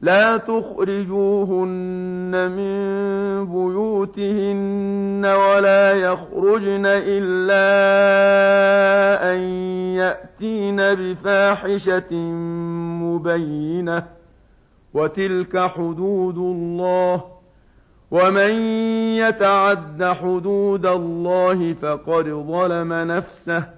لا تخرجوهن من بيوتهن ولا يخرجن إلا أن يأتين بفاحشة مبينة وتلك حدود الله ومن يتعد حدود الله فقد ظلم نفسه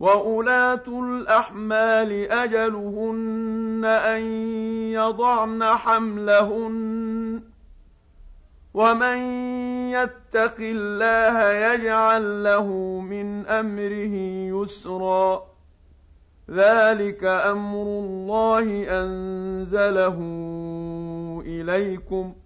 وَأُولَاتُ الْأَحْمَالِ أَجَلُهُنَّ أَن يَضَعْنَ حَمْلَهُنَّ ۚ وَمَن يَتَّقِ اللَّهَ يَجْعَل لَّهُ مِنْ أَمْرِهِ يُسْرًا ذَٰلِكَ أَمْرُ اللَّهِ أَنزَلَهُ إِلَيْكُمْ ۚ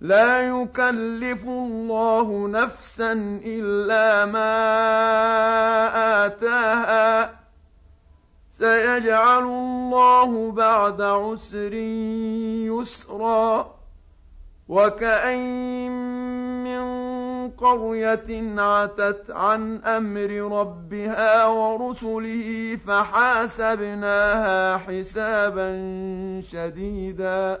لا يكلف الله نفسا إلا ما آتاها. سيجعل الله بعد عسر يسرا. وكأين من قرية عتت عن أمر ربها ورسله فحاسبناها حسابا شديدا.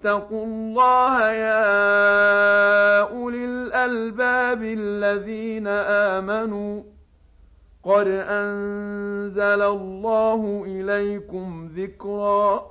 فاتقوا الله يا أولي الألباب الذين آمنوا قد أنزل الله إليكم ذكرًا